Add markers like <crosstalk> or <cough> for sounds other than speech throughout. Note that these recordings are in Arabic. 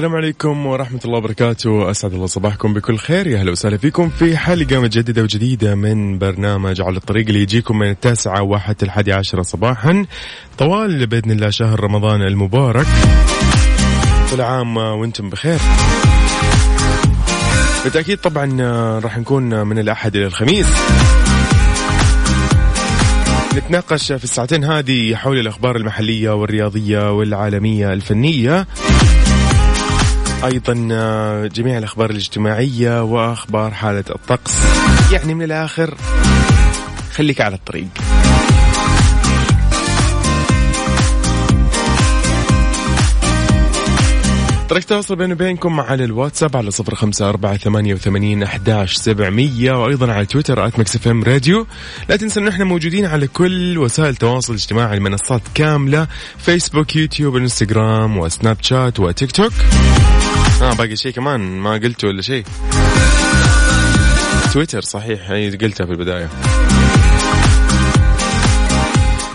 السلام عليكم ورحمة الله وبركاته. أسعد الله صباحكم بكل خير. يا أهلا وسهلا فيكم في حلقة متجددة وجديدة من برنامج على الطريق اللي يجيكم من التاسعة وحتى الحادي عشرة صباحا. طوال بإذن الله شهر رمضان المبارك. كل عام وأنتم بخير. بالتأكيد طبعا راح نكون من الأحد إلى الخميس. نتناقش في الساعتين هذه حول الأخبار المحلية والرياضية والعالمية الفنية. أيضا جميع الأخبار الاجتماعية وأخبار حالة الطقس. يعني من الآخر خليك على الطريق. طريقة التواصل بيني وبينكم على الواتساب على صفر خمسة أربعة ثمانية وثمانين أحداش سبعمية وأيضا على تويتر at Mix FM Radio. لا تنسى أن إحنا موجودين على كل وسائل التواصل الاجتماعي المنصات كاملة فيسبوك يوتيوب إنستغرام وسناب شات وتيك توك. آه باقي شيء كمان. ما قلته ولا شيء. تويتر صحيح هي قلتها في البداية.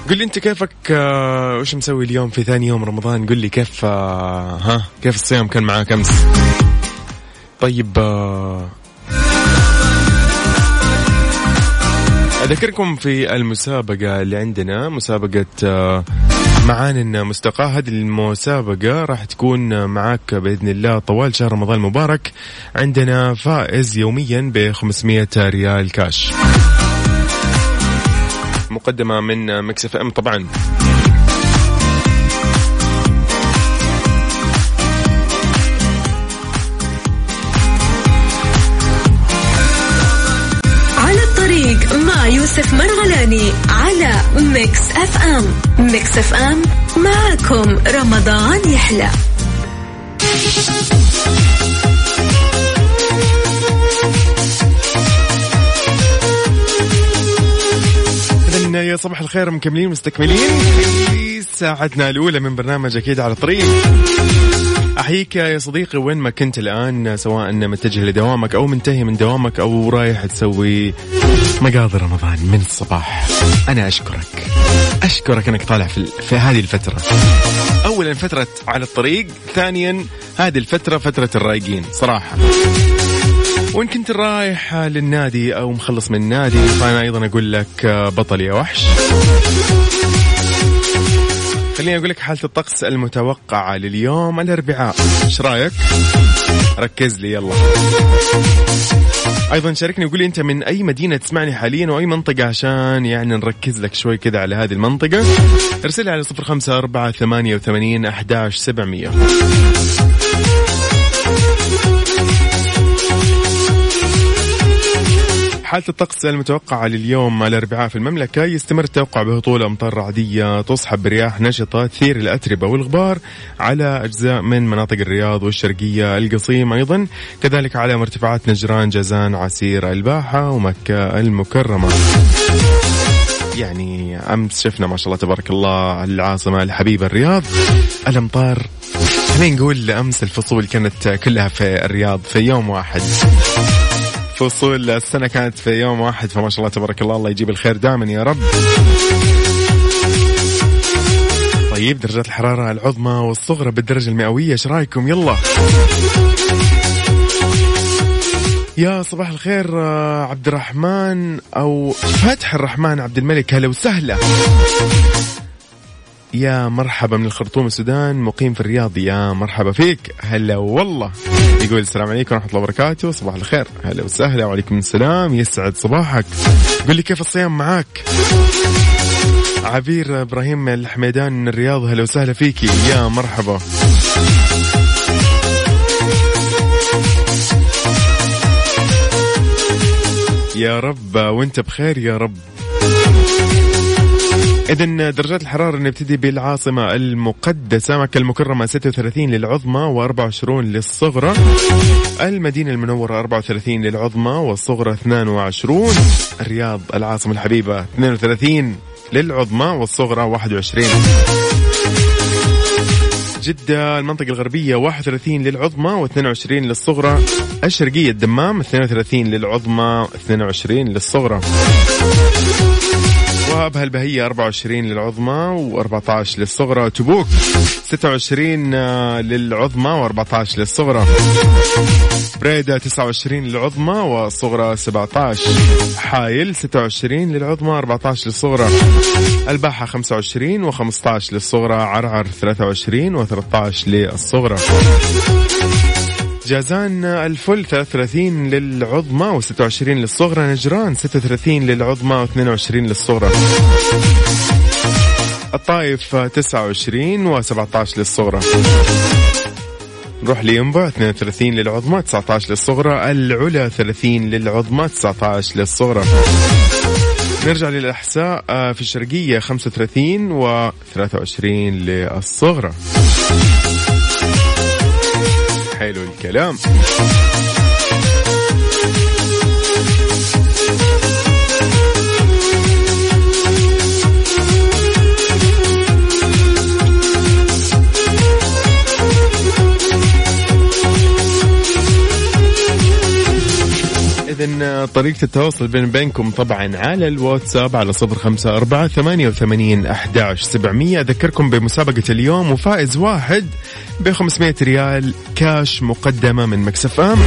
قل لي انت كيفك آه وش مسوي اليوم في ثاني يوم رمضان؟ قل لي كيف آه ها كيف الصيام كان معاك أمس؟ طيب آه أذكركم في المسابقة اللي عندنا مسابقة آه معانا مستقاة هذه المسابقة راح تكون معاك بإذن الله طوال شهر رمضان المبارك. عندنا فائز يوميا ب 500 ريال كاش. مقدمة من Mix FM طبعا. يوسف مرغلاني على Mix FM. Mix FM معكم رمضان يحلى. يا صباح الخير مكملين مستكملين في ساعتنا الأولى من برنامج أكيد على الطريق. أحييك يا صديقي وين ما كنت الآن سواء متجه لدوامك أو منتهي من دوامك أو رايح تسوي مقاضي رمضان من الصباح. أنا أشكرك. أشكرك أنك طالع في, في هذه الفترة. أولا فترة على الطريق ثانيا هذه الفترة فترة الرايقين صراحة. وإن كنت رايح للنادي أو مخلص من النادي فأنا أيضا أقول لك بطل يا وحش. خليني أقول لك حالة الطقس المتوقعة لليوم الأربعاء. إيش رأيك؟ ركز لي يلا. أيضا شاركني وقول لي أنت من أي مدينة تسمعني حاليا وأي منطقة عشان يعني نركز لك شوي كذا على هذه المنطقة. ارسلها على 05 4 88 11 700 حالة الطقس المتوقعة لليوم الأربعاء في المملكة يستمر التوقع بهطول أمطار رعدية تصحب برياح نشطة تثير الأتربة والغبار على أجزاء من مناطق الرياض والشرقية القصيم أيضا كذلك على مرتفعات نجران جازان عسير الباحة ومكة المكرمة. يعني أمس شفنا ما شاء الله تبارك الله العاصمة الحبيبة الرياض الأمطار. خلينا نقول أمس الفصول كانت كلها في الرياض في يوم واحد. فصول. السنة كانت في يوم واحد فما شاء الله تبارك الله الله يجيب الخير دائما يا رب. طيب درجات الحرارة العظمى والصغرى بالدرجة المئوية إيش رأيكم؟ يلا. يا صباح الخير عبد الرحمن أو فتح الرحمن عبد الملك هلا وسهلا. يا مرحبا من الخرطوم السودان مقيم في الرياض يا مرحبا فيك. هلا والله. يقول السلام عليكم ورحمة الله وبركاته. صباح الخير. هلا وسهلا وعليكم السلام. يسعد صباحك. قل لي كيف الصيام معاك؟ عبير إبراهيم الحميدان من الرياض هلا وسهلا فيكي يا مرحبا. يا رب وانت بخير يا رب. إذا درجات الحرارة نبتدي بالعاصمة المقدسة مكة المكرمة 36 للعظمى و24 للصغرى. المدينة المنورة 34 للعظمى والصغرى 22 الرياض العاصمة الحبيبة 32 للعظمى والصغرى 21 جدة المنطقة الغربية 31 للعظمى و22 للصغرى. الشرقية الدمام 32 للعظمى 22 للصغرى. وابها البهية 24 للعظمى و14 للصغرى؟ تبوك. 26 آه، للعظمى و14 للصغرى. بريدة 29 للعظمى والصغرى 17 حايل 26 للعظمى 14 للصغرى. الباحة 25 و15 للصغرى. عرعر 23 و13 للصغرى. جازان الفل 33 للعظمى و26 للصغرى نجران 36 للعظمى و22 للصغرى. الطائف 29 و17 للصغرى. نروح لينبع 32 للعظمى 19 للصغرى. العلا 30 للعظمى 19 للصغرى. نرجع للأحساء آه، في الشرقية 35 و 23 للصغرى. حلو الكلام. إذا طريقة التواصل بين بينكم طبعا على الواتساب على صفر خمسة أربعة ثمانية وثمانين أحداش سبعمية. أذكركم بمسابقة اليوم وفائز واحد ب 500 ريال كاش مقدمة من مكسف أم.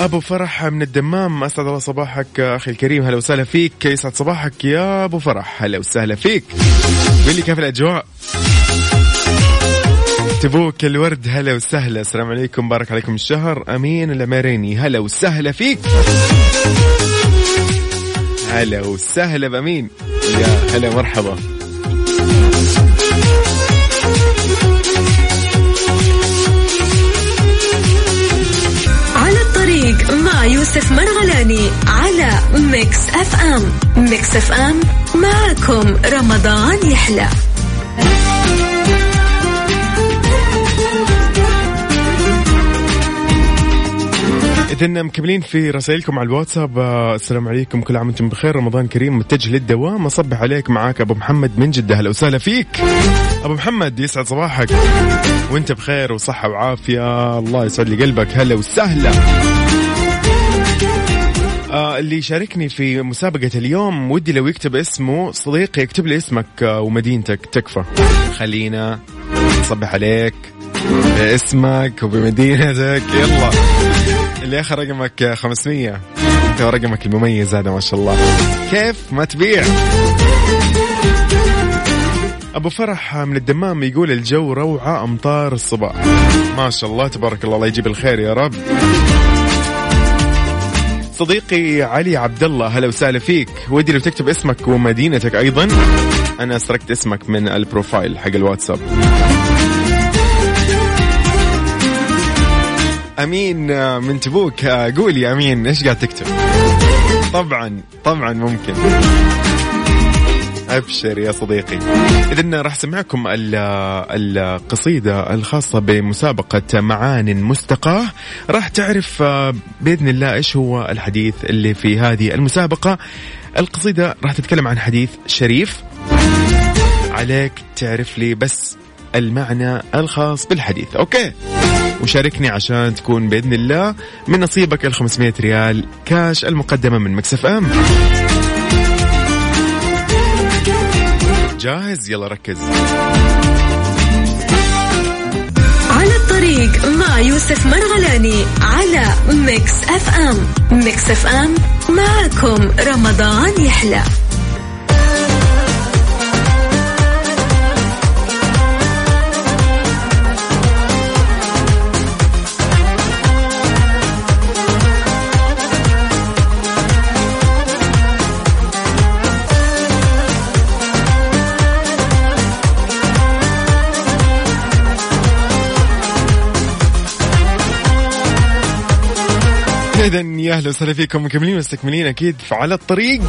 أبو فرح من الدمام أسعد الله صباحك أخي الكريم. هلا وسهلا فيك. يسعد صباحك يا أبو فرح. هلا وسهلا فيك. قول لي كيف الأجواء؟ تبوك الورد هلا وسهلا. السلام عليكم بارك عليكم الشهر. أمين الاميريني هلا وسهلا فيك. هلا وسهلا بأمين. يا هلا مرحبا. على الطريق مع يوسف مرغلاني على Mix FM. Mix FM معكم رمضان يحلى. إذا مكملين في رسائلكم على الواتساب آه، السلام عليكم. كل عام وأنتم بخير. رمضان كريم متجه للدوام. أصبح عليك معاك أبو محمد من جدة. أهلا وسهلا فيك. أبو محمد يسعد صباحك. وأنت بخير وصحة وعافية. الله يسعد لي قلبك. هلا وسهلا. آه اللي يشاركني في مسابقة اليوم ودي لو يكتب اسمه. صديقي يكتب لي اسمك آه، ومدينتك. تكفى. خلينا نصبح عليك. باسمك وبمدينتك. يلا. اللي آخر رقمك 500 أنت ورقمك المميز هذا ما شاء الله. كيف ما تبيع. أبو فرح من الدمام يقول الجو روعة أمطار الصباح. ما شاء الله تبارك الله الله يجيب الخير يا رب. صديقي علي عبد الله هلا وسهلا فيك. ودي لو تكتب اسمك ومدينتك أيضا. أنا سرقت اسمك من البروفايل حق الواتساب. أمين آه، من تبوك. آه، قولي أمين إيش قاعد تكتب؟ طبعا طبعا ممكن. أبشر يا صديقي. اذا راح أسمعكم ال- القصيده الخاصة بمسابقة معان مستقاة. راح تعرف آه، بإذن الله إيش هو الحديث اللي في هذه المسابقة. القصيدة راح تتكلم عن حديث شريف. عليك تعرف لي بس المعنى الخاص بالحديث. okay. وشاركني عشان تكون بإذن الله من نصيبك ال 500 ريال كاش المقدمة من Mix FM. جاهز؟ يلا ركز. على الطريق مع يوسف مرغلاني على ميكس أف أم. ميكس أف أم معكم رمضان يحلى. اذا يا أهلا وسهلا فيكم مكملين مستكملين أكيد على الطريق.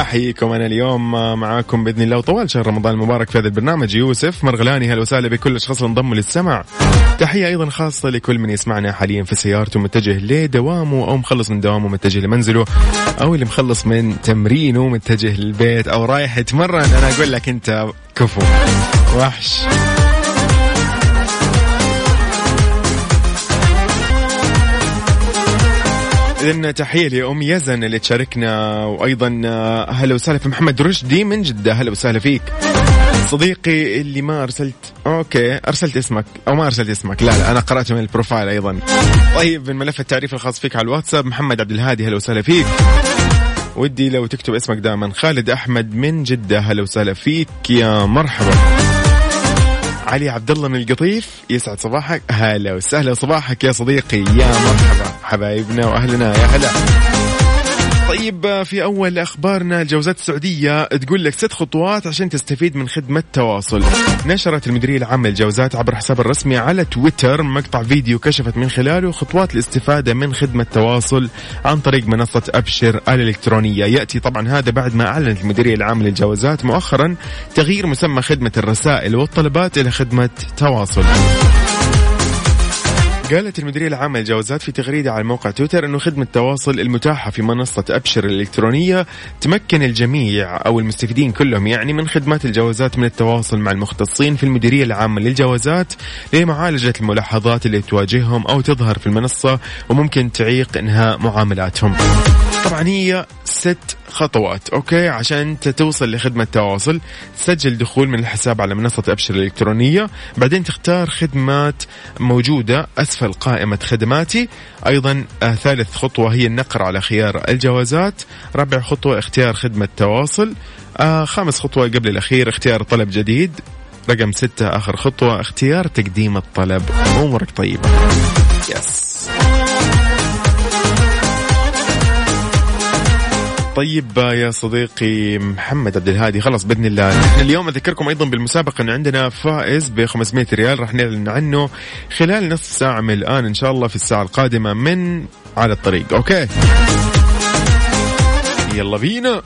أحييكم أنا اليوم معاكم بإذن الله وطوال شهر رمضان المبارك في هذا البرنامج. يوسف مرغلاني أهلا وسهلا بكل الاشخاص اللي انضموا للسمع. تحية أيضا خاصة لكل من يسمعنا حاليا في سيارته متجه لدوامه أو مخلص من دوامه متجه لمنزله أو اللي مخلص من تمرينه متجه للبيت أو رايح يتمرن. أنا أقول لك أنت كفو وحش. إذن تحية لأم يزن اللي تشاركنا وأيضا آه، أهلا وسهلا في محمد رشدي من جدة. أهلا وسهلا فيك. صديقي اللي ما أرسلت okay أرسلت اسمك أو ما أرسلت اسمك. لا لا أنا قرأته من ال profile أيضا. طيب من ملف التعريف الخاص فيك على الواتساب محمد عبد الهادي أهلا وسهلا فيك. ودي لو تكتب اسمك دائما خالد أحمد من جدة. أهلا وسهلا فيك يا مرحبا. علي عبد الله من القطيف يسعد صباحك. هلا وسهلا صباحك يا صديقي. يا مرحبا حبايبنا وأهلنا. يا هلا. طيب في أول أخبارنا الجوازات السعودية تقول لك ست خطوات عشان تستفيد من خدمة تواصل. نشرت المديرية العامة للجوازات عبر حساب الرسمي على تويتر مقطع فيديو كشفت من خلاله خطوات الاستفادة من خدمة تواصل عن طريق منصة أبشر الإلكترونية. يأتي طبعا هذا بعد ما أعلنت المديرية العامة للجوازات مؤخرا تغيير مسمى خدمة الرسائل والطلبات إلى خدمة تواصل. قالت المديرية العامة للجوازات في تغريدة على موقع تويتر أنه خدمة التواصل المتاحة في منصة أبشر الإلكترونية تمكن الجميع أو المستفيدين كلهم يعني من خدمات الجوازات من التواصل مع المختصين في المديرية العامة للجوازات لمعالجة الملاحظات اللي تواجههم أو تظهر في المنصة وممكن تعيق إنهاء معاملاتهم. طبعا هي ست خطوات أوكي؟ عشان توصل لخدمة تواصل تسجل دخول من الحساب على منصة أبشر الإلكترونية بعدين تختار خدمات موجودة أسفل قائمة خدماتي. أيضا آه ثالث خطوة هي النقر على خيار الجوازات. رابع خطوة اختيار خدمة تواصل. آه خامس خطوة قبل الأخير اختيار طلب جديد. رقم ستة آخر خطوة اختيار تقديم الطلب. أمورك طيبة. يس طيب يا صديقي محمد عبد الهادي خلص بإذن الله. نحن اليوم أذكركم أيضا بالمسابقة انه عندنا فائز ب 500 ريال راح نعلن عنه خلال نصف ساعة من الآن إن شاء الله في الساعة القادمة من على الطريق. okay. يلا بينا.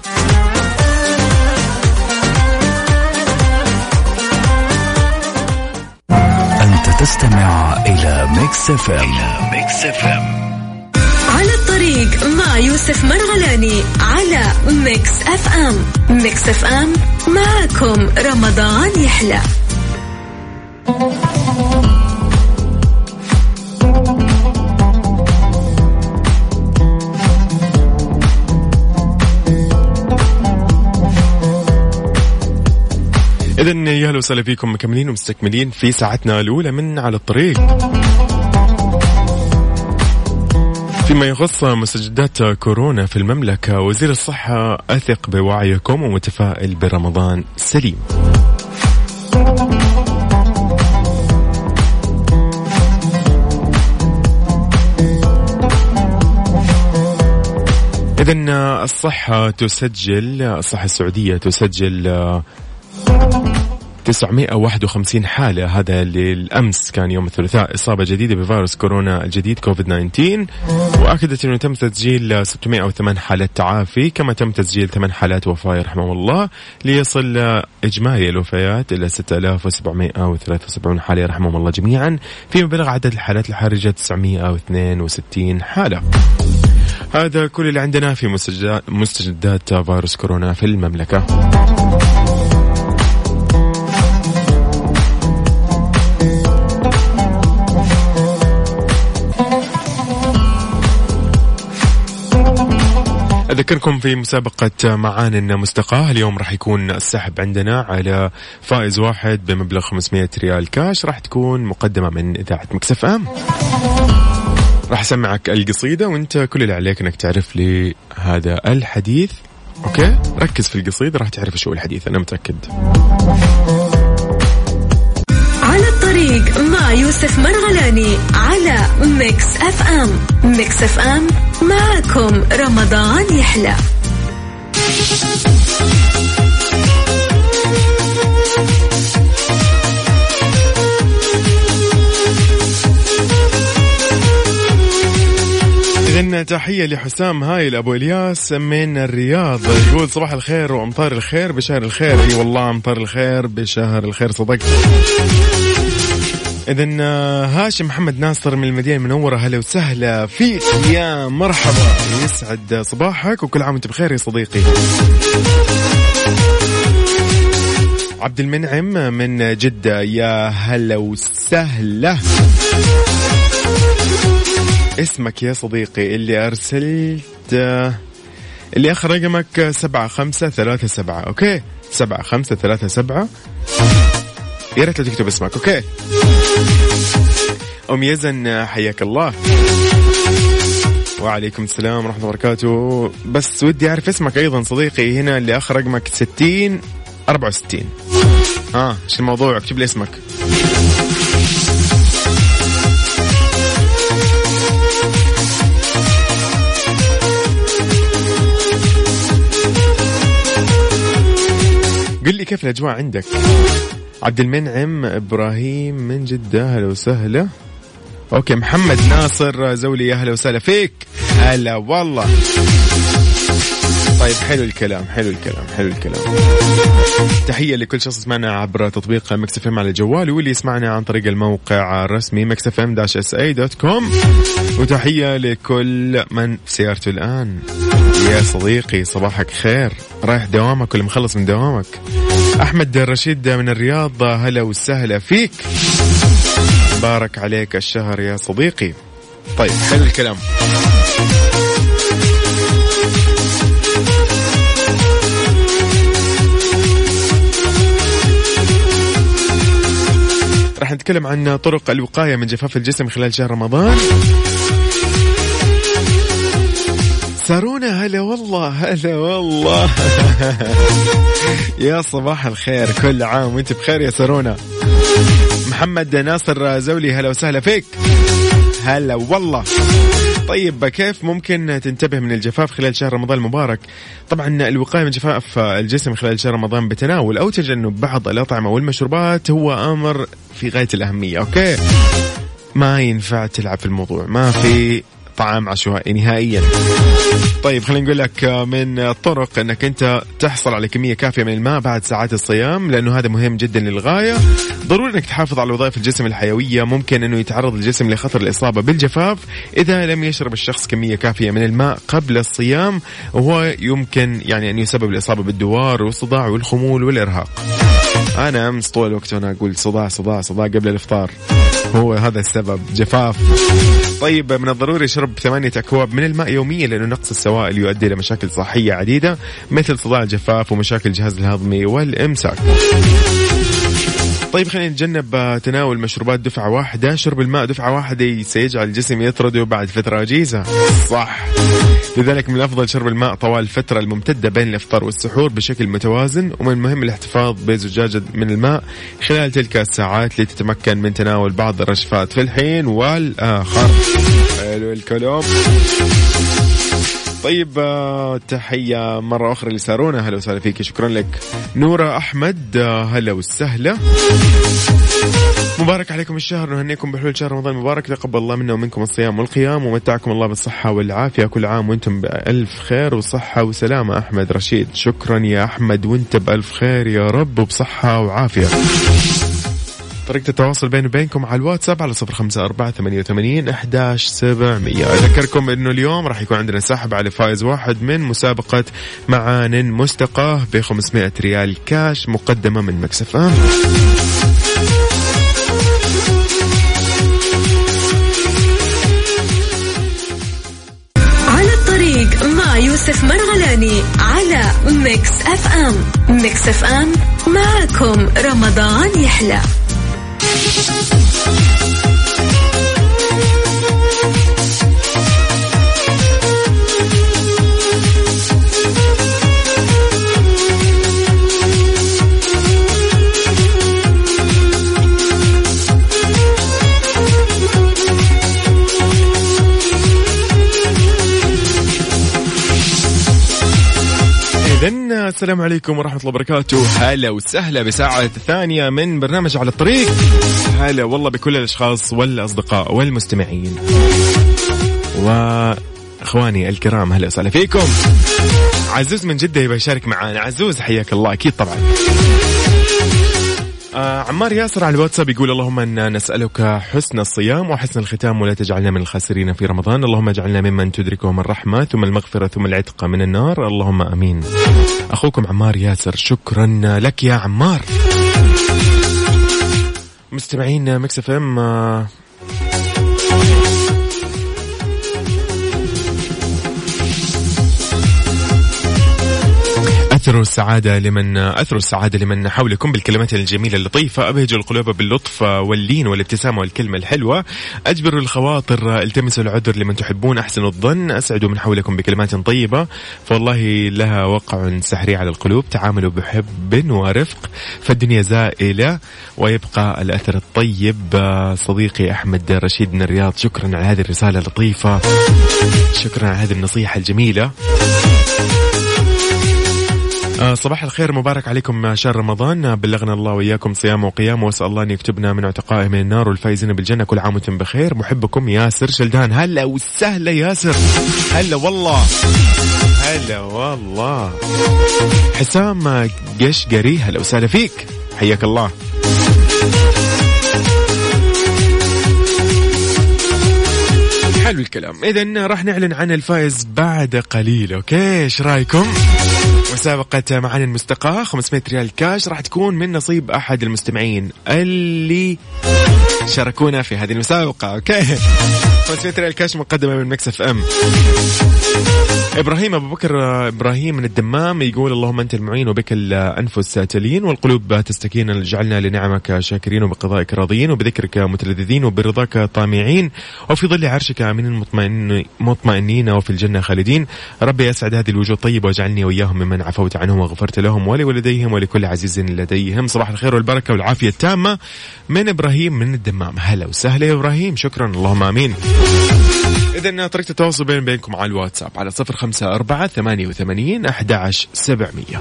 أنت تستمع إلى Mix FM. Mix FM. على الطريق مع يوسف مرغلاني على Mix FM. Mix FM معكم رمضان يحلى. إذا يا أهلا وسهلا فيكم مكملين ومستكملين في ساعتنا الأولى من على الطريق. فيما يخص مستجدات كورونا في المملكة وزير الصحة أثق بوعيكم ومتفائل برمضان سليم. إذا الصحة تسجل الصحة السعودية تسجل 951 حالة. هذا للأمس كان يوم الثلاثاء. إصابة جديدة بفيروس كورونا الجديد كوفيد 19 وأكدت أنه تم تسجيل 608 حالة تعافي كما تم تسجيل 8 حالات وفاة رحمه الله. ليصل إجمالي الوفيات إلى 6773 حالة رحمهم الله جميعا. فيما بلغ عدد الحالات الحرجة 962 حالة. هذا كل اللي عندنا في مستجدات فيروس كورونا في المملكة. أذكركم في مسابقة معان مستقاة اليوم راح يكون السحب عندنا على فائز واحد بمبلغ 500 ريال كاش. راح تكون مقدمة من إذاعة مكسف أم. راح أسمعك القصيدة وأنت كل اللي عليك أنك تعرف لي هذا الحديث. okay؟ ركز في القصيدة راح تعرف شو الحديث أنا متأكد. على الطريق مع يوسف مرغلاني على Mix FM. Mix FM معكم رمضان يحلى. إذن تحية لحسام هايل أبو إلياس من الرياض. يقول صباح الخير وأمطار الخير بشهر الخير. إي والله أمطار الخير بشهر الخير صدقت إذا هاشم محمد ناصر من المدينة المنورة هلا وسهلا فيك. يا مرحبا. يسعد صباحك وكل عام وأنت بخير يا صديقي. عبد المنعم من جدة يا هلا وسهلا. اسمك يا صديقي اللي أرسلت اللي آخر رقمك سبعة خمسة ثلاثة سبعة okay؟ سبعة خمسة ثلاثة سبعة. يا ريت تكتب اسمك okay؟ أم يزن حياك الله. وعليكم السلام ورحمة الله وبركاته. بس ودي أعرف اسمك أيضا صديقي هنا اللي آخر رقمك 60 64 ها آه. إيش الموضوع؟ اكتب لي اسمك. قل لي كيف الأجواء عندك؟ عبد المنعم إبراهيم من جدة هلا وسهلا. okay محمد ناصر زولي يا هلا وسهلا فيك. هلا والله. طيب حلو الكلام حلو الكلام حلو الكلام. تحية لكل شخص يسمعنا عبر تطبيق Mix FM على الجوال واللي يسمعنا عن طريق الموقع الرسمي Mix FM dash SA dot com وتحية لكل من في سيارته الآن. يا صديقي صباحك خير. رايح دوامك ولا مخلص من دوامك؟ أحمد رشيد من الرياض هلا وسهلا فيك. بارك عليك الشهر يا صديقي. طيب حلو الكلام. راح نتكلم عن طرق الوقاية من جفاف الجسم خلال شهر رمضان. سارونا هلا والله هلا والله. <laughs> يا صباح الخير كل عام وانت بخير يا سارونا محمد ناصر زولي هلا وسهلا فيك. هلا والله. طيب كيف ممكن تنتبه من الجفاف خلال شهر رمضان المبارك؟ طبعا الوقاية من جفاف الجسم خلال شهر رمضان بتناول أو تجنب بعض الأطعمة والمشروبات هو أمر في غاية الأهمية أوكي؟ ما ينفع تلعب في الموضوع ما في طعام عشوائي نهائيا. طيب خلينا نقول لك من الطرق إنك أنت تحصل على كمية كافية من الماء بعد ساعات الصيام لأنه هذا مهم جدا للغاية. ضروري إنك تحافظ على وظائف الجسم الحيوية. ممكن إنه يتعرض الجسم لخطر الإصابة بالجفاف. إذا لم يشرب الشخص كمية كافية من الماء قبل الصيام وهو يمكن يعني أن يسبب الإصابة بالدوار والصداع والخمول والإرهاق. أنا أمس طول الوقت وأنا أقول صداع صداع صداع قبل الإفطار. هو هذا السبب. جفاف. طيب من الضروري شرب ثمانية أكواب من الماء يوميا لأنه نقص السوائل يؤدي إلى مشاكل صحية عديدة مثل صداع الجفاف ومشاكل الجهاز الهضمي والإمساك. طيب خلينا نتجنب تناول مشروبات دفعة واحدة. شرب الماء دفعة واحدة سيجعل الجسم يطرده بعد فترة وجيزة صح لذلك من الأفضل شرب الماء طوال الفترة الممتدة بين الإفطار والسحور بشكل متوازن ومن المهم الاحتفاظ بزجاجة من الماء خلال تلك الساعات لتتمكن من تناول بعض الرشفات في الحين والآخر. حلو الكلام. طيب آه، تحية مرة أخرى لسارونا. هلا وسهلا فيك. شكرا لك. نورة أحمد آه، هلا وسهلا. مبارك عليكم الشهر نهنيكم بحلول شهر رمضان المبارك تقبل الله منا ومنكم الصيام والقيام. ومتعكم الله بالصحة والعافية. كل عام وأنتم بألف خير وصحة وسلامة. أحمد رشيد شكرا يا أحمد وأنت بألف خير يا رب وبصحة وعافية. طريقة التواصل بيني وبينكم على الواتساب على صفر خمسة أربعة ثمانية وثمانين أحداش سبعمية. أذكركم أنه اليوم راح يكون عندنا سحب على فايز واحد من مسابقة معاني مستقاة ب 500 ريال كاش مقدمة من Mix FM مع يوسف مرغلاني على Mix FM. ميكس اف ام معكم رمضان يحلى. إذن السلام عليكم ورحمة الله وبركاته. هلا وسهلا بساعة الثانية من برنامج على الطريق. هلا والله بكل الأشخاص والأصدقاء والمستمعين. و اخواني الكرام هلا وسهلا فيكم. عزوز من جدة يبغى يشارك معانا. عزوز حياك الله. أكيد طبعا. آه عمار ياسر على الواتساب يقول اللهم إنا نسألك حسن الصيام وحسن الختام ولا تجعلنا من الخاسرين في رمضان، اللهم اجعلنا ممن تدركهم الرحمه ثم المغفرة ثم العتق من النار، اللهم آمين. أخوكم عمار ياسر شكرا لك يا عمار. مستمعين Mix FM انثروا السعادة لمن انثروا السعادة لمن حولكم بالكلمات الجميلة اللطيفة. أبهجوا القلوب باللطف واللين والابتسامة والكلمة الحلوة. أجبروا الخواطر التمسوا العذر لمن تحبون أحسنوا الظن. أسعدوا من حولكم بكلمات طيبة. فوالله لها وقع سحري على القلوب. تعاملوا بحب ورفق. فالدنيا زائلة ويبقى الأثر الطيب. صديقي أحمد رشيد من الرياض شكرا على هذه الرسالة اللطيفة. شكرا على هذه النصيحة الجميلة. صباح الخير مبارك عليكم شهر رمضان. بلغنا الله وإياكم صيام وقيام وأسأل الله أن يكتبنا من عتقائه من النار والفايزين بالجنة كل عام وأنتم بخير. محبكم ياسر شلدان. هلا وسهلا ياسر. هلا والله. هلا والله. حسام قشقري هلا وسهلا فيك. حياك الله. حلو الكلام. اذا راح نعلن عن الفائز بعد قليل okay؟ إيش رأيكم؟ مسابقة معاني مستقاة 500 ريال كاش راح تكون من نصيب أحد المستمعين اللي شاركونا في هذه المسابقة okay؟ 500 ريال كاش مقدمة من مكسف إم. إبراهيم أبو بكر إبراهيم من الدمام يقول اللهم أنت المعين وبك الأنفس تلين والقلوب تستكين اجعلنا لنعمك شاكرين وبقضائك راضيين وبذكرك متلذذين وبرضاك طامعين وفي ظل عرشك امنين مطمئن مطمئنين وفي الجنة خالدين. ربي أسعد هذه الوجوه الطيبة واجعلني وإياهم ممن عفوت عنهم وغفرت لهم ولوالديهم ولكل عزيز لديهم. صباح الخير والبركة والعافية التامة من إبراهيم من الدمام. هلا وسهلا يا إبراهيم. شكرا. اللهم آمين. إذا طريقة التواصل بيني وبينكم على الواتساب على صفر خمسة أربعة ثمانية وثمانين أحد سبعمية.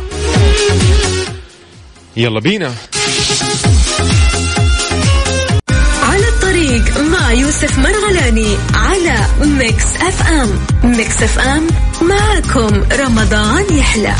يلا بينا. على الطريق مع يوسف مرغلاني على Mix FM. Mix FM معكم رمضان يحلى.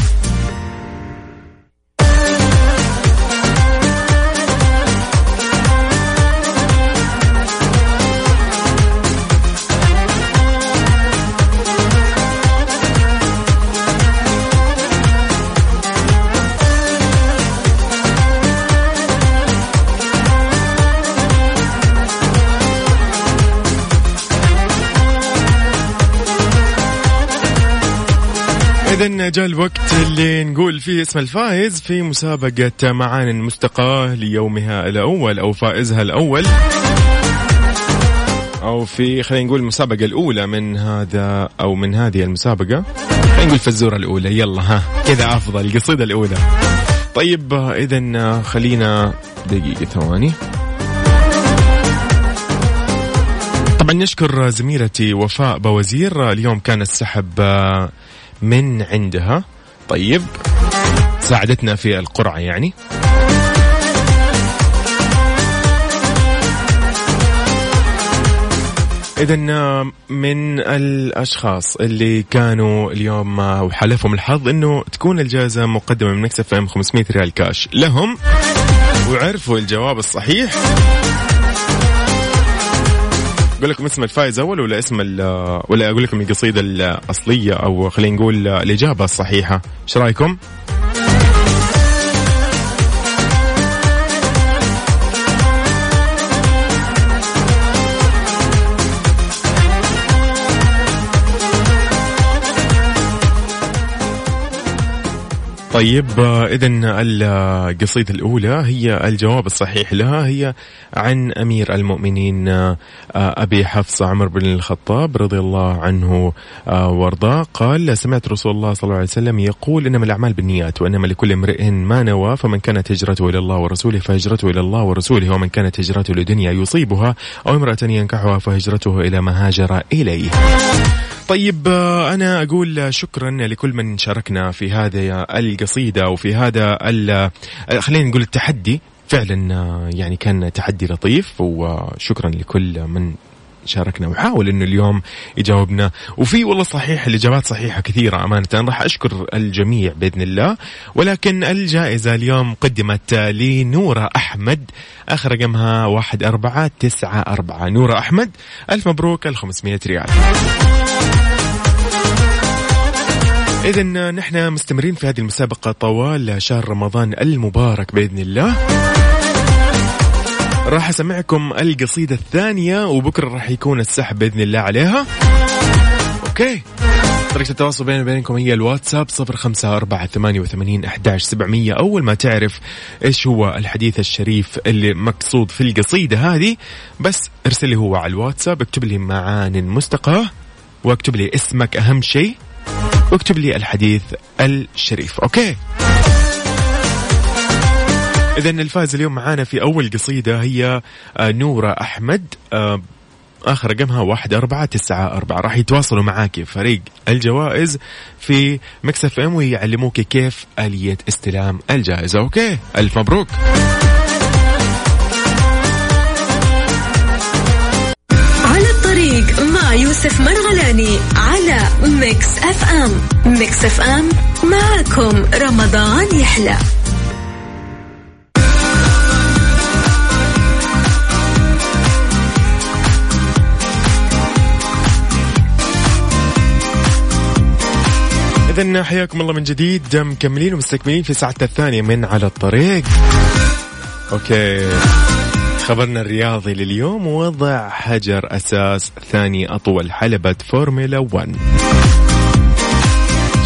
إذا جاء الوقت اللي نقول فيه اسم الفائز في مسابقة معان المستقاة ليومها الأول أو فائزها الأول. أو في خلينا نقول المسابقة الأولى من هذا أو من هذه المسابقة. خلينا نقول فزورة الأولى. يلا ها كذا أفضل القصيدة الأولى. طيب إذا خلينا دقيقة ثواني. طبعا نشكر زميلتي وفاء بوزير. اليوم كان السحب من عندها. طيب. ساعدتنا في القرعة يعني. إذا من الأشخاص اللي كانوا اليوم وحلفهم الحظ إنه تكون الجائزة مقدمة من مكسف أم 500 ريال كاش. لهم وعرفوا الجواب الصحيح. أقول لكم اسم الفائز أول ولا اسم ولا أقول لكم القصيدة الأصلية أو خلينا نقول الإجابة الصحيحة. إيش رأيكم؟ طيب اذا القصيدة الأولى هي الجواب الصحيح لها هي عن أمير المؤمنين أبي حفص عمر بن الخطاب رضي الله عنه وارضاه قال سمعت رسول الله صلى الله عليه وسلم يقول إنما الأعمال بالنيات وإنما لكل امرئ ما نوى فمن كانت هجرته إلى الله ورسوله فهجرته إلى الله ورسوله ومن كانت هجرته لدنيا يصيبها أو امرأة ينكحها فهجرته إلى ما هاجر إليه. طيب أنا أقول شكرا لكل من شاركنا في هذه القصيدة وفي هذا خلينا نقول التحدي. فعلا يعني كان تحدي لطيف وشكرا لكل من شاركنا. وحاول إنه اليوم يجاوبنا. وفي والله صحيح الإجابات صحيحة كثيرة أمانة. راح أشكر الجميع بإذن الله. ولكن الجائزة اليوم قدمت لنورة أحمد. آخر رقمها واحد أربعة تسعة أربعة. نورة أحمد ألف مبروك ال 500 ريال. إذا نحن مستمرين في هذه المسابقة طوال شهر رمضان المبارك بإذن الله. راح أسمعكم القصيدة الثانية وبكرة راح يكون السحب بإذن الله عليها. أوكي. طريقة التواصل بيني وبينكم هي الواتساب صفر خمسة أربعة ثمانية وثمانين أحداش سبعمية. أول ما تعرف إيش هو الحديث الشريف اللي مقصود في القصيدة هذه بس ارسل لي هو على الواتساب اكتب لي معان مستقاة واكتب لي اسمك أهم شيء. واكتب لي الحديث الشريف. okay. إذا الفائز اليوم معانا في أول قصيدة هي آه، نورة أحمد آه، آخر رقمها واحد أربعة تسعة أربعة. راح يتواصلوا معاك فريق الجوائز في Mix FM ويعلموك كيف آلية استلام الجائزة. okay. ألف مبروك. الطريق مع يوسف مرغلاني على Mix FM. Mix FM معكم رمضان يحلى. إذا حياكم الله من جديد مكملين ومستكملين في ساعتنا الثانية من على الطريق. okay. خبرنا الرياضي لليوم وضع حجر أساس ثاني أطول حلبة فورمولا 1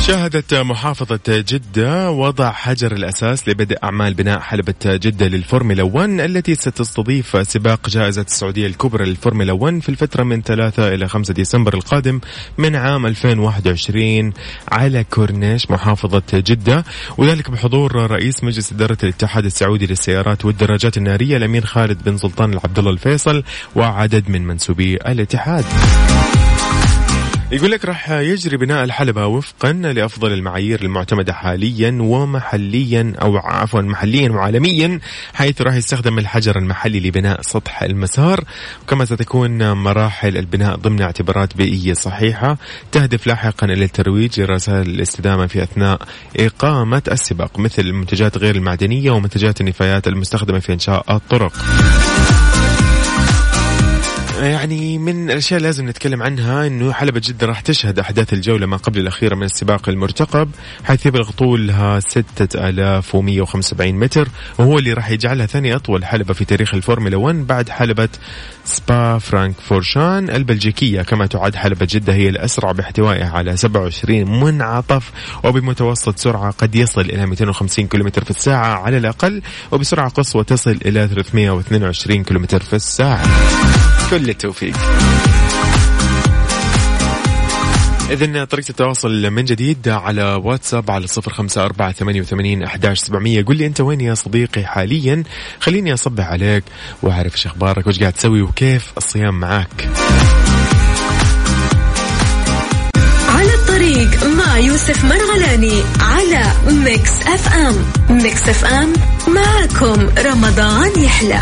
شهدت محافظة جدة وضع حجر الأساس لبدء أعمال بناء حلبة جدة للفورمولا 1 التي ستستضيف سباق جائزة السعودية الكبرى للفورمولا 1 في الفترة من 3 إلى 5 ديسمبر القادم من عام 2021 على كورنيش محافظة جدة وذلك بحضور رئيس مجلس إدارة الاتحاد السعودي للسيارات والدراجات النارية الأمير خالد بن سلطان العبد الله الفيصل وعدد من منسوبي الاتحاد. يقول لك راح يجري بناء الحلبة وفقا لأفضل المعايير المعتمدة حاليا ومحليا أو عفوا محليا وعالميا حيث راح يستخدم الحجر المحلي لبناء سطح المسار. وكما ستكون مراحل البناء ضمن اعتبارات بيئية صحيحة تهدف لاحقا إلى الترويج لرسائل الاستدامة في أثناء إقامة السباق مثل المنتجات غير المعدنية ومنتجات النفايات المستخدمة في إنشاء الطرق. يعني من الأشياء اللي لازم نتكلم عنها إنه حلبة جدة راح تشهد أحداث الجولة ما قبل الأخيرة من السباق المرتقب حيث يبلغ طولها 6175 متر وهو اللي راح يجعلها ثاني أطول حلبة في تاريخ الفورمولا 1 بعد حلبة سبا فرانكورشان البلجيكية. كما تعد حلبة جدة هي الأسرع باحتوائها على 27 منعطف وبمتوسط سرعة قد يصل إلى 250 كم في الساعة على الأقل وبسرعة قصوى تصل إلى 322 كم في الساعة. كل التوفيق. إذن طريقة التواصل من جديد على واتساب على صفر خمسة أربعة ثمانية وثمانين أحداش سبعمية. قل لي أنت وين يا صديقي حاليا؟ خليني أصبح عليك وأعرف إيش أخبارك وإيش قاعد تسوي وكيف الصيام معاك. على الطريق مع يوسف مرغلاني على Mix FM. Mix FM معكم رمضان يحلى.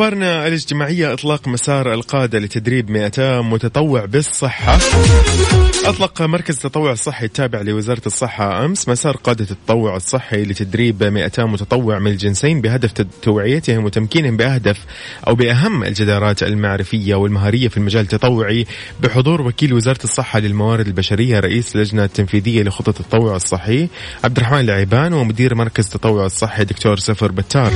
أخبارنا الاجتماعية إطلاق مسار القادة لتدريب 200 متطوع بالصحة. أطلق مركز التطوع الصحي التابع لوزارة الصحة أمس مسار قادة التطوع الصحي لتدريب 200 متطوع من الجنسين بهدف توعيتهم وتمكينهم بأهدف أو بأهم الجدارات المعرفية والمهارية في المجال التطوعي. بحضور وكيل وزارة الصحة للموارد البشرية رئيس اللجنة التنفيذية لخطط التطوع الصحي عبد الرحمن العيبان ومدير مركز التطوع الصحي دكتور سفر بتار.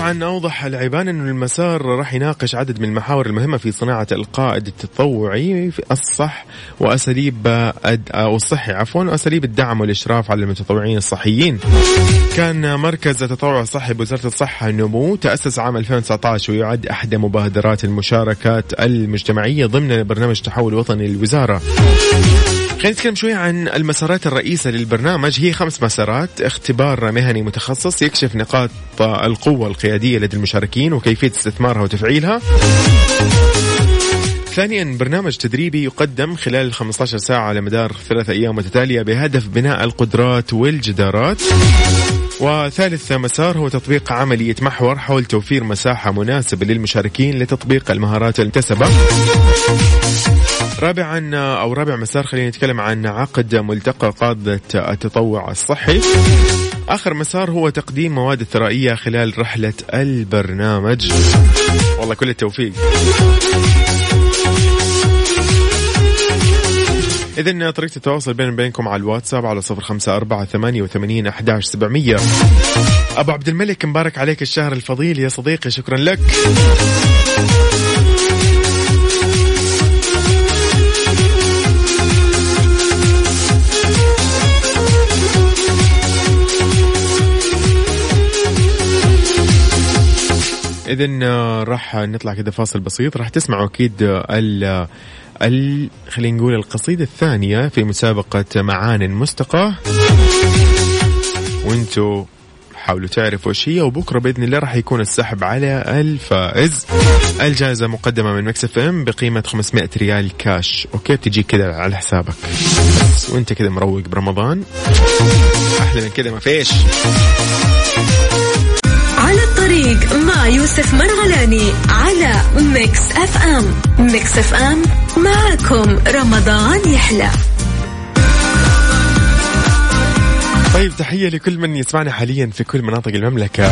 طبعا أوضح العيبان انه المسار راح يناقش عدد من المحاور المهمة في صناعة القائد التطوعي في الصح وأساليب أو الصحي عفوا وأساليب الدعم والإشراف على المتطوعين الصحيين. كان مركز التطوع الصحي بوزارة الصحة النمو تأسس عام 2019 ويعد احدى مبادرات المشاركات المجتمعية ضمن برنامج تحول وطني للوزارة. خلينا نتكلم شوي عن المسارات الرئيسة للبرنامج. هي خمس مسارات. اختبار مهني متخصص يكشف نقاط القوة القيادية لدى المشاركين وكيفية استثمارها وتفعيلها. ثانيا برنامج تدريبي يقدم خلال 15 ساعة على مدار ثلاث أيام متتالية بهدف بناء القدرات والجدارات. وثالث مسار هو تطبيق عملي يتمحور حول توفير مساحة مناسبة للمشاركين لتطبيق المهارات المكتسبة. رابعا أو رابع مسار خلينا نتكلم عن عقد ملتقى قادة التطوع الصحي. آخر مسار هو تقديم مواد ثرائية خلال رحلة البرنامج. والله كل التوفيق. إذا طريقة التواصل بين بينكم على الواتساب على صفر خمسة أربعة ثمانية وثمانين أحداش سبعمية. أبو عبد الملك مبارك عليك الشهر الفضيل يا صديقي شكرا لك. اذا آه، راح نطلع كذا فاصل بسيط. راح تسمعوا أكيد آه، ال ال خلينا نقول القصيدة الثانية في مسابقة معان مستقاة. وانتو حاولوا تعرفوا إيش هي وبكرة بإذن الله راح يكون السحب على الفائز. الجائزة مقدمة من Mix FM بقيمة 500 ريال كاش. okay بتجيك كذا على حسابك. بس وأنت كذا مروق برمضان. أحلى من كذا ما فيش. يوسف مرغلاني على Mix FM. Mix FM معكم رمضان يحلى. طيب تحية لكل من يسمعنا حاليا في كل مناطق المملكة.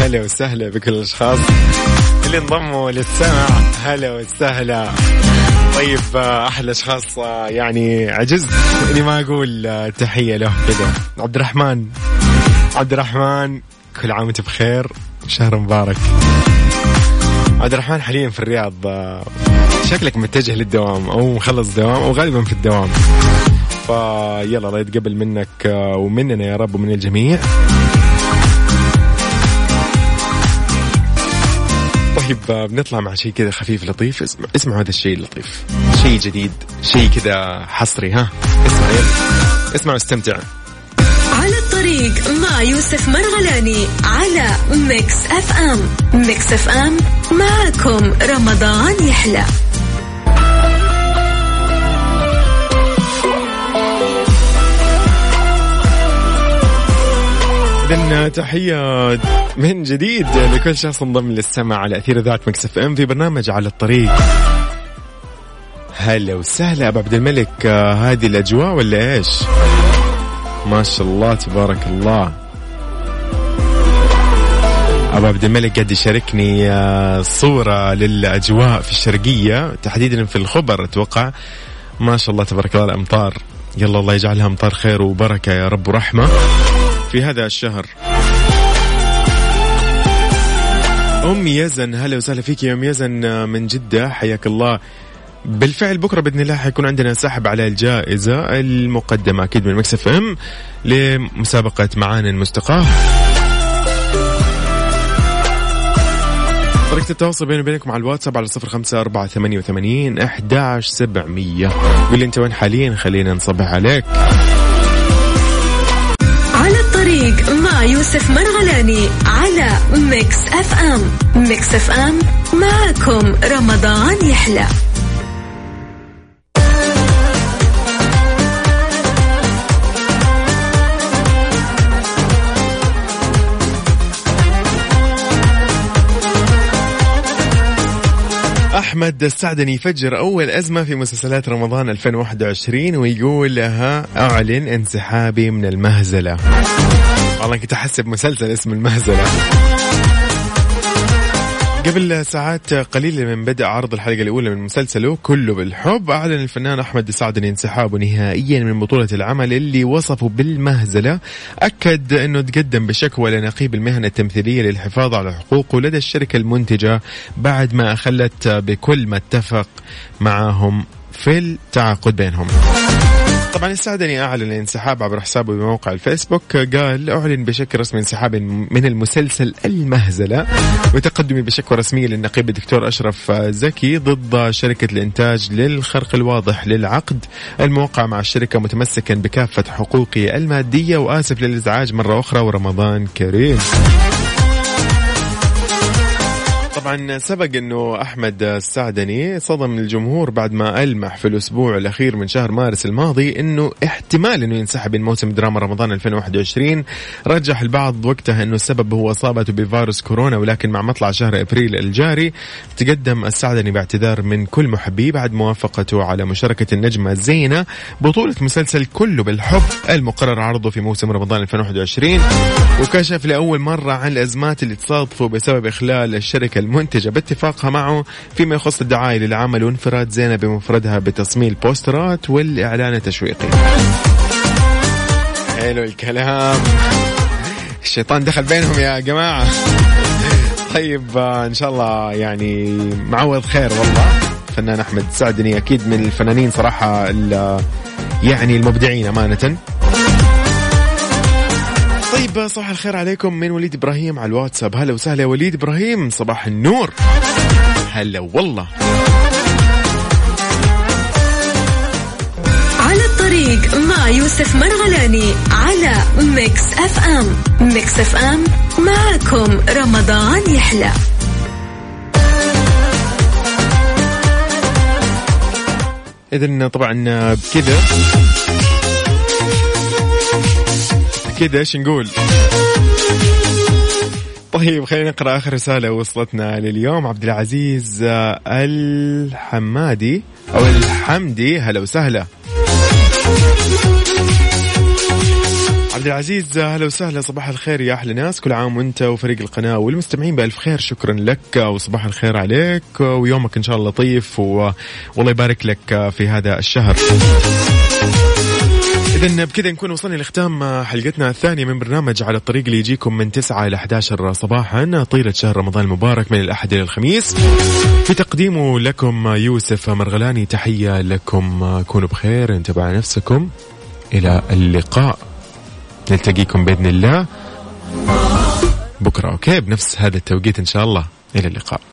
هلا وسهلا بكل الأشخاص اللي انضموا للسمع. هلا وسهلا. طيب أحلى أشخاص آه، يعني عجزت إني ما أقول آه، تحية له كذا عبد الرحمن. عبد الرحمن كل عام وأنت بخير. شهر مبارك. عبد الرحمن حاليا في الرياض شكلك متجه للدوام أو مخلص دوام أو غالبا في الدوام. فيلا الله يتقبل منك آه، ومننا يا رب ومن الجميع. طيب آه، بنطلع مع شيء كذا خفيف لطيف. اسمع اسمعوا هذا الشيء اللطيف. شيء جديد شيء كذا حصري ها؟ اسمع يلا. اسمع واستمتع. الطريق مع يوسف مرغلاني على Mix FM. Mix FM معكم رمضان يحلى. إذا تحية من جديد لكل شخص انضم للسمع على أثير إذاعة Mix FM في برنامج على الطريق. هلا وسهلا أبو عبد الملك. آه، هذه الأجواء ولا إيش؟ ما شاء الله تبارك الله. أبو عبد الملك قاعد يشاركني آه، صورة للأجواء في الشرقية. تحديدا في الخبر أتوقع. ما شاء الله تبارك الله الأمطار. يلا الله يجعلها أمطار خير وبركة يا رب ورحمة. في هذا الشهر. أم يزن هلا وسهلا فيك يا أم يزن من جدة. حياك الله. بالفعل بكرة بإذن الله حيكون عندنا سحب على الجائزة المقدمة أكيد من مكسف أم لمسابقة معان مستقاه طريقة التواصل بيني وبينكم على الواتساب على صفر خمسة أربعة ثمانية وثمانين أحداش سبعمية. قول لي أنت وين حاليا؟ خلينا نصبح عليك. على الطريق مع يوسف مرغلاني على Mix FM. Mix FM معكم رمضان يحلى. أحمد السعدني يفجر أول أزمة في مسلسلات رمضان 2021 ويقول لها أعلن انسحابي من المهزلة. والله كنت أحسب مسلسل اسم المهزلة. قبل ساعات قليلة من بدء عرض الحلقة الأولى من مسلسله كله بالحب أعلن الفنان أحمد السعدني انسحابه نهائيا من بطولة العمل اللي وصفه بالمهزلة. أكد أنه تقدم بشكوى لنقيب المهنة التمثيلية للحفاظ على حقوقه لدى الشركة المنتجة بعد ما أخلت بكل ما اتفق معهم في التعاقد بينهم. طبعا السعدني أعلن الانسحاب عبر حسابه بموقع الفيسبوك. قال أعلن بشكل رسمي انسحاب من المسلسل المهزلة وتقدمي بشكوى رسمية للنقيب الدكتور أشرف زكي ضد شركة الإنتاج للخرق الواضح للعقد. الموقع مع الشركة متمسكا بكافة حقوقي المادية وآسف للإزعاج مرة أخرى ورمضان كريم. طبعا سبق إنه أحمد السعدني صدم الجمهور بعد ما ألمح في الأسبوع الأخير من شهر مارس الماضي إنه احتمال إنه ينسحب من موسم دراما رمضان 2021 رجح البعض وقتها إنه السبب هو إصابته بفيروس كورونا ولكن مع مطلع شهر أبريل الجاري تقدم السعدني باعتذار من كل محبيه بعد موافقته على مشاركة النجمة زينة بطولة مسلسل كله بالحب المقرر عرضه في موسم رمضان 2021 وكشف لأول مرة عن الأزمات اللي تصادفوا بسبب إخلال الشركة المنتجة باتفاقها معه فيما يخص الدعاية للعمل وانفراد زينة بمفردها بتصميم البوسترات والإعلان التشويقي. حلو الكلام. الشيطان دخل بينهم يا جماعة. طيب آه، إن شاء الله يعني معوض خير والله. فنان أحمد سعدني أكيد من الفنانين صراحة يعني المبدعين أمانة. طيب صباح الخير عليكم من وليد إبراهيم على الواتساب. هلا وسهلا يا وليد إبراهيم صباح النور. هلا والله. على الطريق مع يوسف مرغلاني على Mix FM. Mix FM معكم رمضان يحلى. اذا طبعا بكذا. كذا إيش نقول؟ طيب خلينا نقرأ آخر رسالة وصلتنا لليوم. عبد العزيز الحمادي أو الحمدي هلا وسهلا. عبد العزيز هلا وسهلا صباح الخير يا أحلى ناس. كل عام وأنت وفريق القناة والمستمعين بألف خير شكرا لك وصباح الخير عليك ويومك إن شاء الله لطيف والله يبارك لك في هذا الشهر. إذا بكذا نكون وصلنا لختام حلقتنا الثانية من برنامج على الطريق اللي يجيكم من 9 إلى 11 صباحا. طيلة شهر رمضان المبارك من الأحد إلى الخميس. في تقديمه لكم يوسف مرغلاني تحية لكم. كونوا بخير انتبهوا على نفسكم. إلى اللقاء. نلتقيكم بإذن الله. بكرة أوكي بنفس هذا التوقيت إن شاء الله. إلى اللقاء.